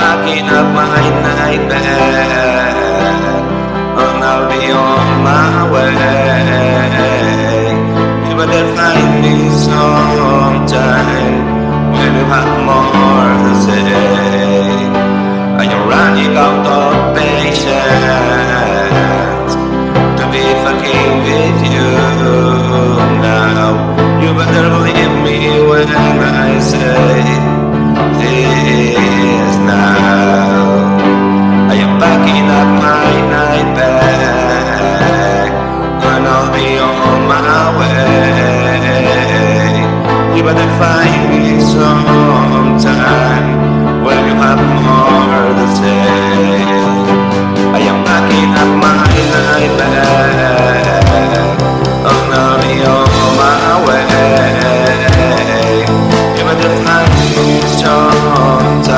packing up my nightmare, and I'll be on my way. You better find me some. but they find me sometime when you have more to say. I am packing up my night bag, and bed, on oh, only oh, on my way. Yeah, but they find me sometime.